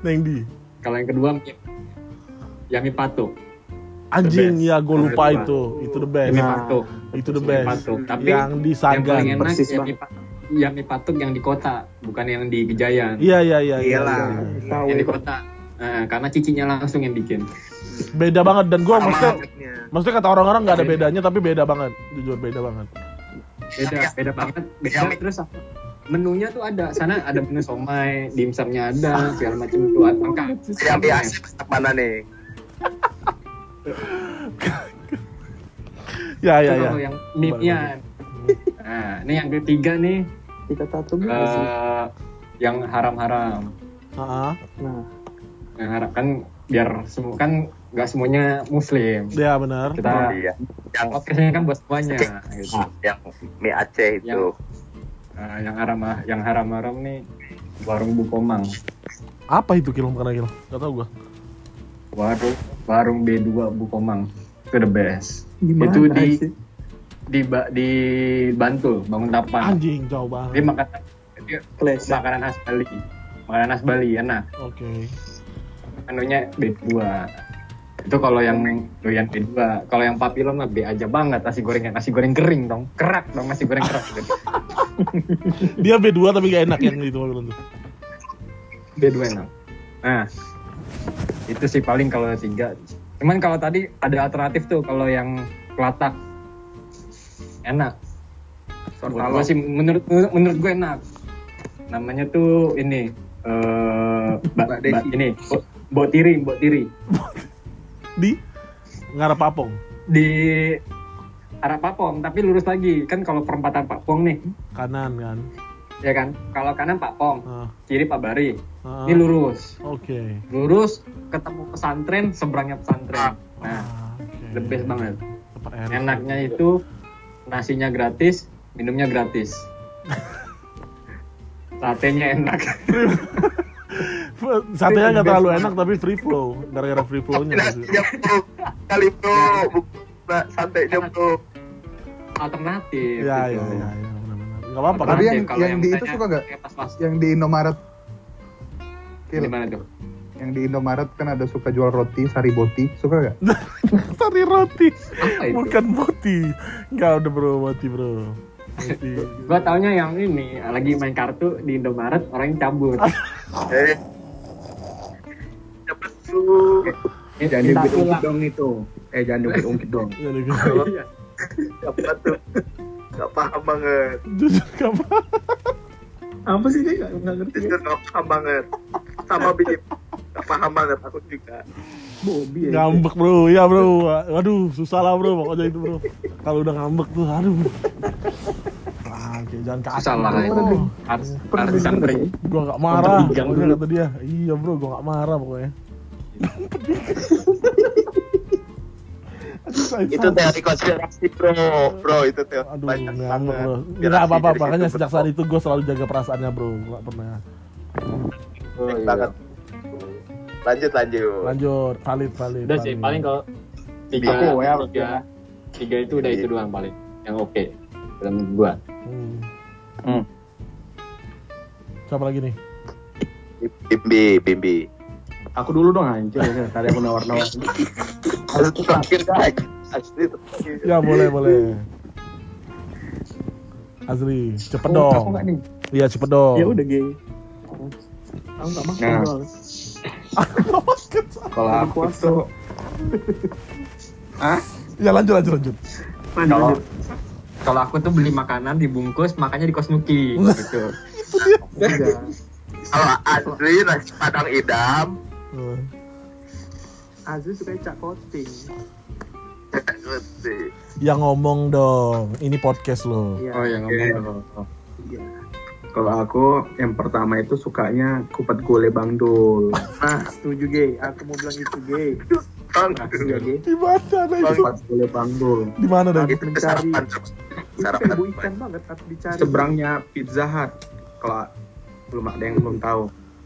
Neng di. Kalau yang kedua mie, ya mie patuk. Anjing ya gue lupa Yang itu. Itu the best. Mie Nah, patuk. Itu the best. patuk. Tapi Yang di yang paling Sagan. enak Persis ya mie, pa- ya mie patuk yang di kota, bukan yang di Gejayan. Iya iya iya. iya, Iyalah. iya. Tahu Yang di kota. Eh, karena cicinya langsung yang bikin. Beda banget dan gue maksudnya maksudnya kata orang-orang nggak ada bedanya tapi beda banget. Jujur beda banget. Beda, beda banget. Beda terus apa? menunya tuh ada sana ada menu somai dimsumnya ada segala macam tuh lengkap Yang biasa masak mana nih? Ya ya ya. yang meatnya nah ini yang ketiga nih Kita tato gitu eh, yang haram-haram Heeh. Nah, yang haram kan biar semua kan nggak semuanya muslim Ya benar. kita Iya. Yang podcastnya kan buat semuanya gitu. yang mie Aceh itu. Yang- Nah, yang haram yang haram-haram nih warung Bukomang Apa itu kilo karena kilo? Gak tau gua. warung warung B2 Bukomang itu the best gimana Itu di- sih? di ba- di Bantul bangun tapan Anjing jauh dia banget. makanan dia Keles. makanan khas Bali makanan khas Bali enak Oke. menunya B2 itu kalau yang doyan B2 kalau yang papilon mah B aja banget. Nasi gorengnya nasi goreng kering dong. Kerak dong nasi goreng kerak gitu. *laughs* Dia B2 tapi gak enak yang itu mobil tuh. B2 enak. Nah itu sih paling kalau tiga. Cuman kalau tadi ada alternatif tuh kalau yang kelatak enak. Gue sih menurut menurut gue enak. Namanya tuh ini eh ba- Mbak ba- Desi. ini bo, Mbok tiri mbok tiri *laughs* Di ngarep papong. di arah Papong tapi lurus lagi. Kan kalau perempatan Papong nih. Kanan kan. ya kan? Kalau kanan Papong Ah, kiri Pak Bari. Ah. ini lurus. Oke. lurus ketemu pesantren seberangnya pesantren. Nah Ah, oke. the best banget. Enaknya itu nasinya gratis minumnya gratis. *laughs* Satenya enak *laughs* *laughs* Satenya nggak terlalu enak tapi free flow. Gara-gara free flow-nya. Nasinya bro, kali bro, santainya bro. alternatif Ya gitu. ya ya ya benar-benar. Gak apa-apa kan? Tapi yang- yang di itu suka nggak? Yang di Indomaret. Kil, gimana tuh yang di Indomaret kan ada suka jual roti, sariboti. Suka gak? *laughs* Sari roti. Bukan boti. Enggak udah bro, boti bro. Boti. gua taunya yang ini lagi main kartu di Indomaret orang yang cabut *laughs* Eh, Jangan pulang. dong itu. Eh jangan *laughs* diungkit dong. Apa tuh? Gak paham banget. jujur gak apa. Apa sih dia nggak ngerti? Jujur gak paham banget. Sama Bip. Gak paham banget aku juga. Bobby ya. Ngambek bro, ya bro. Waduh, susah lah bro pokoknya itu bro. Kalau udah ngambek tuh, aduh. Ah, oke, jangan kasar. Salah bro. itu. harus harus disamperin Gua gak marah, dulu. kata dia. Iya bro, gua gak marah pokoknya. Itu teori konspirasi bro. Bro, itu teori Aduh, banyak ngambek banget. bro. Enggak apa-apa, dari makanya sejak saat itu gue selalu jaga perasaannya bro. Gak pernah. Banyak banget. Lanjut lanjut. Lanjut, valid, valid. udah sih paling kalau tiga Aku ya, tiga tiga itu udah itu doang paling yang oke dalam gua Hmm. Hmm. Siapa lagi nih? Bimbi, Bimbi. Aku dulu dong anjir. Tadi aku nawar-nawar. Harus terakhir guys. Asli terakhir. Ya boleh boleh. Azri, cepet Oh, dong. aku nggak nih. Iya cepet dong. Ya udah gay. Aku nggak makan Nah. doang. *laughs* Kalau Aku tuh Ya lanjut lanjut lanjut. kalau kalau aku tuh beli makanan dibungkus makanya di Kosnuki gitu. Kalau Azri nasi padang idam. Aziz suka cak coating. Ngerti. Ya ngomong dong. Ini podcast lo. Iya. oh ya ngomong Iya. Kalau aku yang pertama itu sukanya kupat gole Bang Dul. Nah, setuju gay. Aku mau bilang itu gay. Gay. Di mana ada itu? Kupat gole Bang Dul. Di mana dah? itu Mencari- sarapan. Itu Sarapan. ibu ikan banget tapi dicari. Seberangnya Pizza Hut. Kalau belum ada yang belum tahu.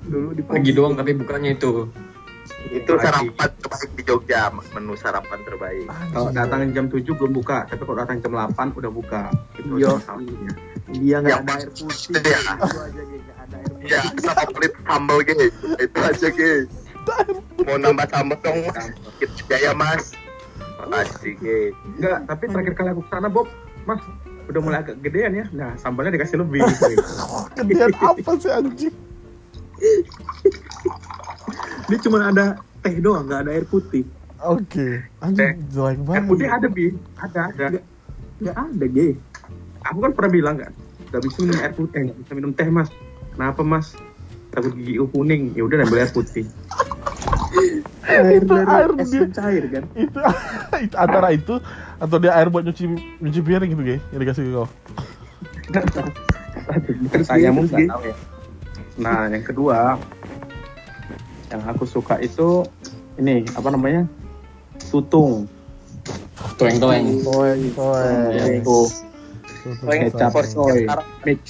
Dulu di lagi doang tapi bukannya itu Itu sarapan terbaik di Jogja, menu sarapan terbaik. Kalau datang jam 7 belum buka, tapi kalau datang jam 8 udah buka. Itu Iya. salahnya. Dia nggak Yang ada air putih. Itu ya. Itu aja ada air putih. Ya, sama pelit sambal guys. Itu aja guys. Mau nambah sambal dong, Kita jaya mas. Makasih guys. Enggak, tapi terakhir kali aku ke sana Bob, Mas udah mulai agak gedean ya. Nah, sambalnya dikasih lebih. *laughs* Gedean apa sih anjing? Dia cuma ada teh doang, nggak ada air putih. Oke. Anjing jelek Air putih ada bi, ada ada. Nggak ada gay. Aku kan pernah bilang kan, gak bisa minum air putih, eh, gak bisa minum teh mas. Kenapa mas? Takut gigi kuning. Ya udah ambil air putih. Air Itu dari air es dia. mencair kan. itu, itu antara itu atau dia air buat nyuci nyuci piring gitu guys yang dikasih ke kau Bukan saya mau Gigi. nggak tahu ya. Nah yang kedua yang aku suka itu ini apa namanya? Tutung. Toeng-toeng. Toeng. itu kecap coy. Mix.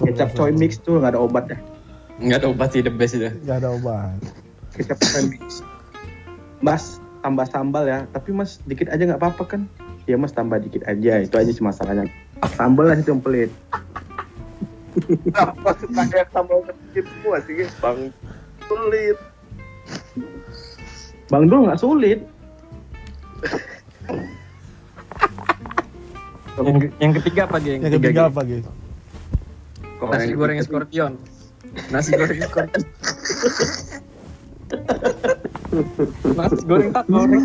Kecap coy mix tuh nggak ada obat ya Enggak ada obat sih the best itu. Gak ada obat. Kecap coy mix. Mas tambah sambal ya. Tapi mas dikit aja nggak apa-apa kan? Ya mas tambah dikit aja. Itu aja sih masalahnya. Sambal lah itu yang pelit Kenapa suka yang sambal kecil semua sih guys? Bang sulit. bang Dul nggak sulit Yang, yang ketiga apa Ge? yang ketiga apa guys Kalau Nasi yang goreng ketiga- scorpion. Nasi goreng scorpion. Nasi goreng tak goreng.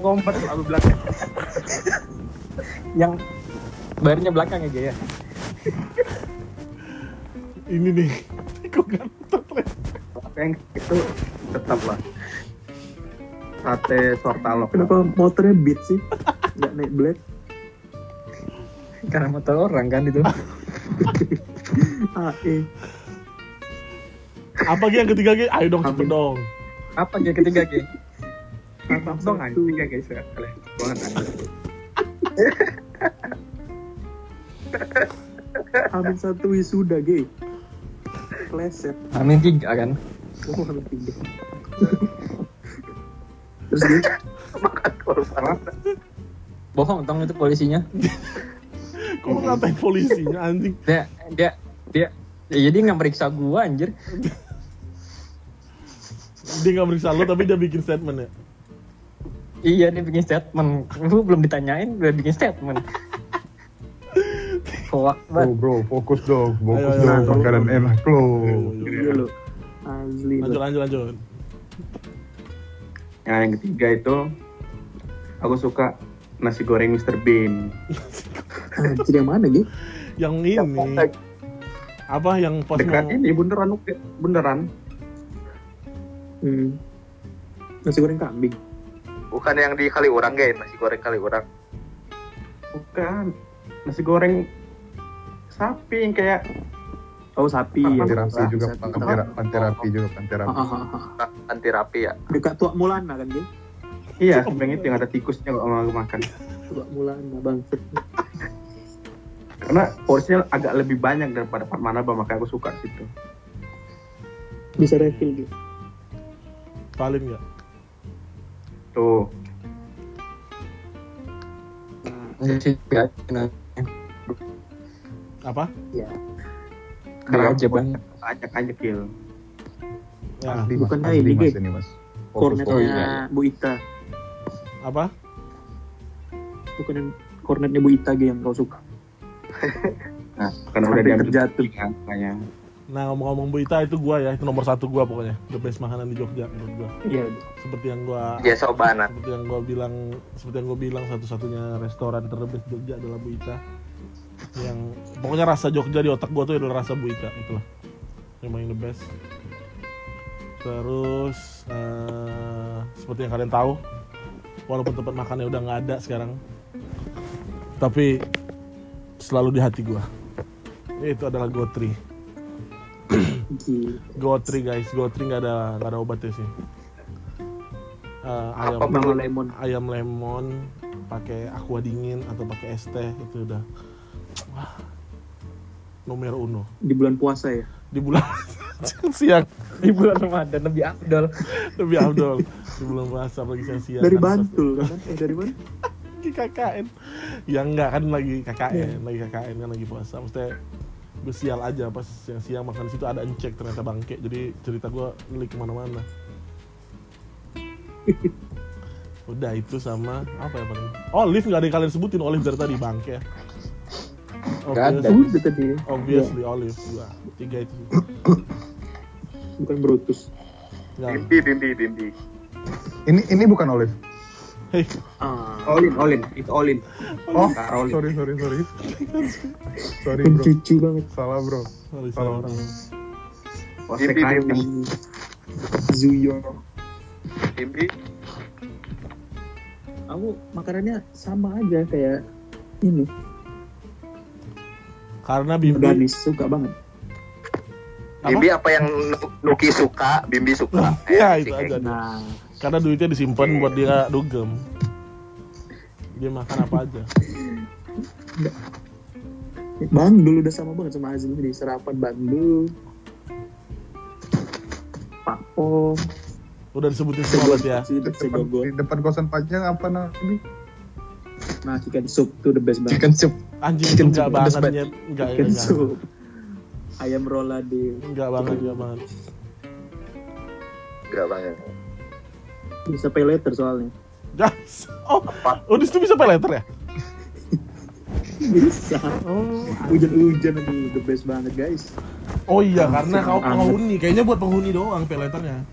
kompas lalu belakang Yang bayarnya belakang ya Ge ya. Ini nih kok kan yang itu tetap lah sate sortalok Kenapa motornya beat sih? Nggak naik black? Karena motor orang kan itu. *laughs* AE. apa yang ketiga guys ayo dong cepet dong Apa Ge ketiga Ge? Mantap dong anjing ya guys ya. Boleh banget anjing. Amin satu wisuda, gay. Kleset. Amin tiga kan. Oh, amin tiga. Terus dia Makan korban. Bohong tong itu polisinya. kok ngatain polisinya anjing Dia dia dia ya, jadi nggak meriksa gua anjir. dia nggak meriksa lu tapi dia bikin statement ya Iya dia bikin statement. Lu belum ditanyain udah bikin statement. Hoak Bro, banget. bro, fokus dong, fokus Ayo, dong, ayo. makanan enak lo. Asli lanjut lanjut lanjut Nah, yang ketiga itu aku suka nasi goreng Mr. Bean. Anjir yang mana, gay? yang ini apa yang pas Dekat mau ini beneran oke, beneran. Hmm. Nasi goreng kambing. Bukan yang di kali orang guys, nasi goreng kali orang. Bukan nasi goreng sapi yang kayak Oh, sapi ya. Panti Panti rapi juga, Sapi. panti, ra- panti rapi juga, panti Ah, rapi. ah, ah, ah. Anti rapi ya. Dekat Tuak Mulana kan, gay? iya sebenarnya itu yang ada tikusnya kalau mau makan. Tuak Mulana, bang. Karena porsinya agak lebih banyak daripada Fatmanaba makanya aku suka situ. Bisa refill, gay. valid nggak Tuh, Nah, apa ya. Kayak aja banget. banyak aja kill. ya Asli, Bukan mas, asli, ini, mas, ini mas. Kornetnya Oh, iya. Bu Ita. apa Bukan yang kornetnya Bu Ita, yang kau suka. *laughs* Nah, karena udah diambil terjatuh. kan, makanya. nah ngomong-ngomong Bu Ita itu gua ya itu nomor satu gua pokoknya the best makanan di Jogja menurut gua Iya. seperti yang gua Ya sobanan. seperti yang gua bilang seperti yang gua bilang satu-satunya restoran terbest Jogja adalah Bu Ita yang pokoknya rasa Jogja di otak gua tuh adalah rasa Bu Ita itulah. Memang yang the best. Terus eh, seperti yang kalian tahu walaupun tempat makannya udah nggak ada sekarang tapi selalu di hati gua. Itu adalah Gotri. *clears throat* Gotri guys. Gotri nggak ada nggak ada obatnya sih. Eh, ayam Apa lemon. ayam lemon pakai aqua dingin atau pakai es teh itu udah wah nomor uno. Di bulan puasa ya. di bulan *laughs* siang. Di bulan Ramadan lebih afdol. lebih afdol di bulan puasa apalagi siang siang Dari Bantul kan? Eh dari mana? lagi KKN. Ya enggak kan lagi KKN lagi KKN kan lagi puasa. Maksudnya gue sial aja pas siang siang makan di situ ada encek ternyata bangke. Jadi cerita gue ngelik ke mana-mana. *laughs* Udah itu sama apa ya paling? Olive nggak ada yang kalian sebutin? Olive dari tadi bangke Nggak ada. Udah tadi. obviously olive dua tiga itu *coughs* Bukan Brutus. Nggak. Bimbi, bimbi, bimbi. Ini ini bukan olive. Hei, Ah, Olin, Olin, itu Olin. Oh, Karolin. sorry, sorry, sorry. sorry, bro. pencucu banget. Salah, bro. sorry, Salah sorry. orang. Bimbi. Bimbi. Zuyo. Bimbi Aku makanannya sama aja kayak ini. Karena Bimbi Organis suka banget. Apa? Bimbi apa yang Nu- Nuki suka Bimbi suka *laughs* Ya, Eh, itu aja. Nah, karena duitnya disimpan buat dia dugem. Dia makan apa aja. Bandul udah sama banget sama Azmi di serapan Bandul. Papo, Udah disebutin semua berarti ya. Depan, di depan kosan panjang apa ini? Nah, chicken soup tuh the best banget. Chicken soup. Anjing itu Chicken enggak soup, banget nyet. Enggak, Chicken enggak. soup. Ayam rolade. Enggak banget, enggak banget. Enggak banget Bisa pay later soalnya. Jas. Oh, oh di situ bisa pay letter ya? Bisa. Oh. Hujan-hujan aduh the best banget guys. Oh iya, karena kau penghuni. Kayaknya buat penghuni doang pay letternya.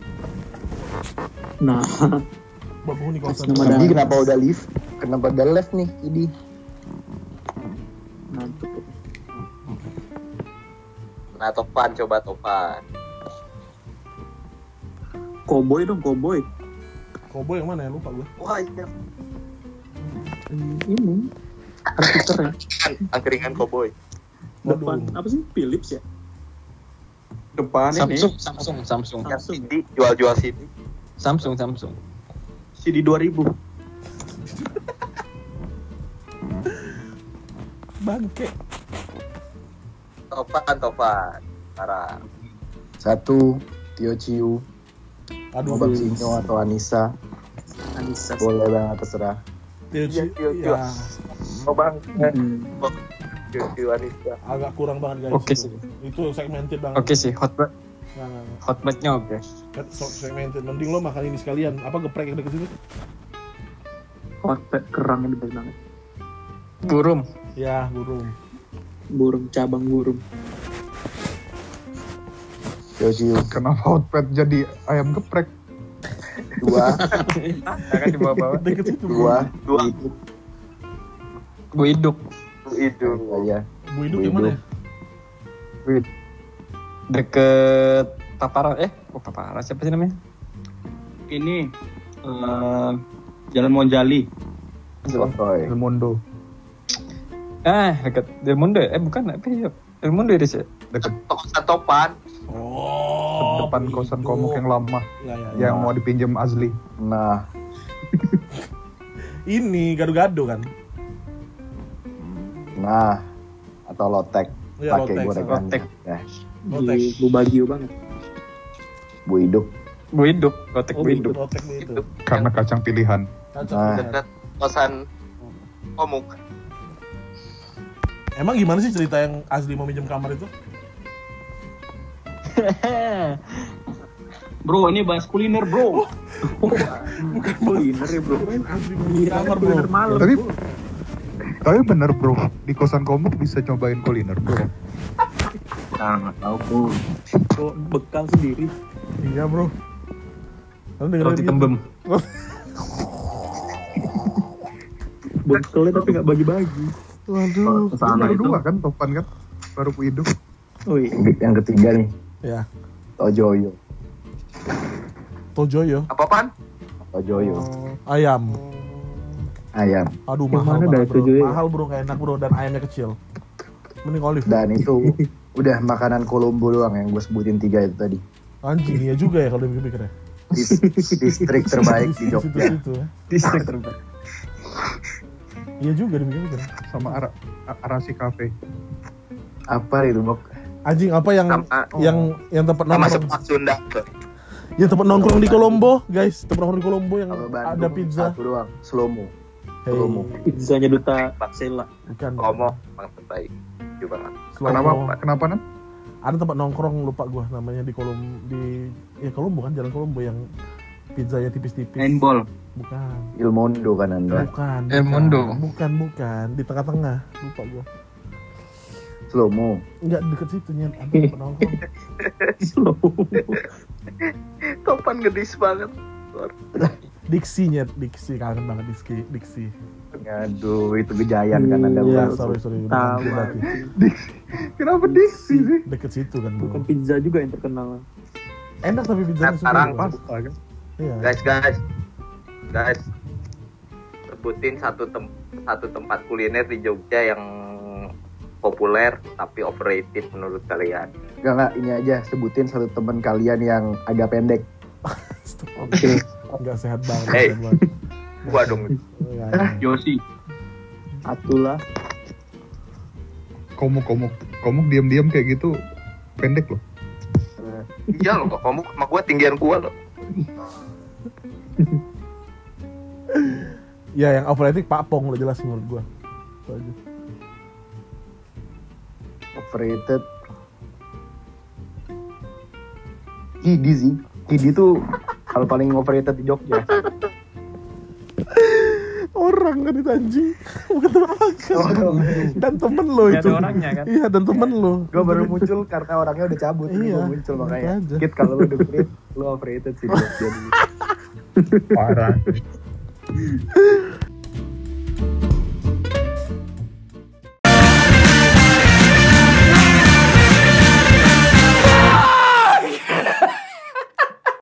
Nah, Buat penghuni kosan. Kenapa udah lift? Kenapa udah left nih? Ini. Nah Topan coba Topan Cowboy dong, cowboy. Kobo yang mana ya? Lupa gue. Wah iya Hmm, Ini ya. Kan, Angkringan koboi Depan apa sih? Philips ya? Depan ini Samsung, Samsung, Samsung. Samsung ya? CD Jual-jual CD Samsung, Samsung. CD 2000. Bangke. Topan Topan Parah satu Tio Ciu, Aduh, Bang Sinyo atau Anissa, Anissa. boleh banget terserah. Tio Iya, Ci- Tio, Tio. ya, Oh bang Hmm. Wanita agak kurang banget guys. Oke itu. sih. Itu segmented banget. Oke sih, hot bat. Nah, nah, nah. Oke. So- segmented. Mending lo makan ini sekalian. Apa geprek yang deket sini? Hotpot kerangnya the best banget. Burung. Ya, burung. Burung cabang burung. Ciu, Kenapa hotpad jadi ayam geprek? dua, *laughs* Akan dibawa-bawa. Dua, Dua. Bu Iduk. itu aja. Bu Hidup Bu yang mana ya? Hidup. Deket Papara. Eh, oh Papara siapa sih namanya? Ini eh, Jalan Monjali. El Mundo. Ah, deket Del Mundo. Eh, bukan. Apa ya? Del Mundo ya, sih. Dekat kosan Topan Oh, depan Bu kosan Hidup. komuk yang lama Ya, ya, ya. yang mau dipinjam Azli. Nah, *laughs* Ini gado-gado kan? nah, atau lotek, Iya, pakai gorengan. Lotek. Ya, Lotek. Bu Bagio banget. Bu Hidup. Bu Iduk. Lotek Oh, Bu Iduk. Lotek Bu itu. Karena kacang pilihan. Kacau. Nah. dekat kosan Komuk Emang gimana sih cerita yang Azli mau minjem kamar itu? Bro, ini bahas kuliner, Bro. Kuliner ya bro. Azli mau minjem kamar, bro. Malam. Tapi bro. tapi bener bro, di kosan komuk bisa cobain kuliner bro. Nah, nggak tahu bro. Kok bekal sendiri. Iya, bro. Roti gitu? tembem. *laughs* Bekalnya tapi nggak bagi-bagi. Waduh. Sana baru itu. dua kan topan kan? Baru Hidup. Wih, Yang yang ketiga nih, Ya. Tojoyo. Tojoyo. apa pan Tojoyo. Ayam. Ayam. Aduh, Yang mahal mana banget, bro. Tojoyo? Mahal, bro. Gak enak, bro. Dan ayamnya kecil. Mending olive. Dan *laughs* itu udah makanan Kolombo doang yang gue sebutin tiga itu tadi. Anjing, iya juga ya kalau dipikir-pikir ya. Dis- distrik terbaik di *laughs* Jogja. Ya. Distrik terbaik. Iya juga dipikir-pikir. sama Ara, Arasi Cafe. Apa itu, Bok? Anjing apa yang sama yang yang tempat sama nongkrong sepak Sunda yang tempat nongkrong di Kolombo guys tempat nongkrong di Kolombo yang Kalau ada Bandung pizza satu doang, Slomo. hey, Slomo. pizzanya duta Sela. bukan Komo bang terbaik juga Slomo. Kenapa? Kenapa nan? ada tempat nongkrong lupa gua namanya di Kolom di ya Kolombo kan jalan Kolombo yang pizzanya tipis-tipis. Handball. bukan. Ilmondo kan anda. bukan El bukan. Mundo. bukan bukan. Di tengah-tengah. Lupa gua. Slomo. Enggak deket situ nyet ada tempat nongkrong *laughs* Topan gedis banget. Diksinya diksi kangen banget diksi. Diksi. Aduh, itu gejayan kan anda. Iya, sorry sorry. Tahu, berarti. Kenapa diksi sih? deket situ kan Bukan pizza juga yang terkenal. enak tapi pizza Nah, sekarang Pas. kan? Iya guys guys guys sebutin satu tem satu tempat kuliner di Jogja yang populer tapi overrated menurut kalian Enggak, enggak, ini aja sebutin satu teman kalian yang agak pendek. *laughs* Oke. nggak sehat banget Hey. nggak banget. gua dong Iya, iya. Yosi. Atulah. Komuk, komuk. Komuk diam-diam kayak gitu pendek loh. iya loh kok kamu sama gua tinggian gua loh *laughs* ya yang overrated Pak Pong udah jelas menurut gua Itu aja. Overrated. Kidi sih. Kidi tuh hal paling overrated di Jogja. orang kan itu anjing bukan makan dan temen lo itu ada orangnya kan. iya dan temen lo Gue baru muncul karena orangnya udah cabut. Jadi Iya, gue muncul gitu makanya. aja. Kit kalau lu dengerin, lu overrated sih di *laughs* Jogja dulu. Parah.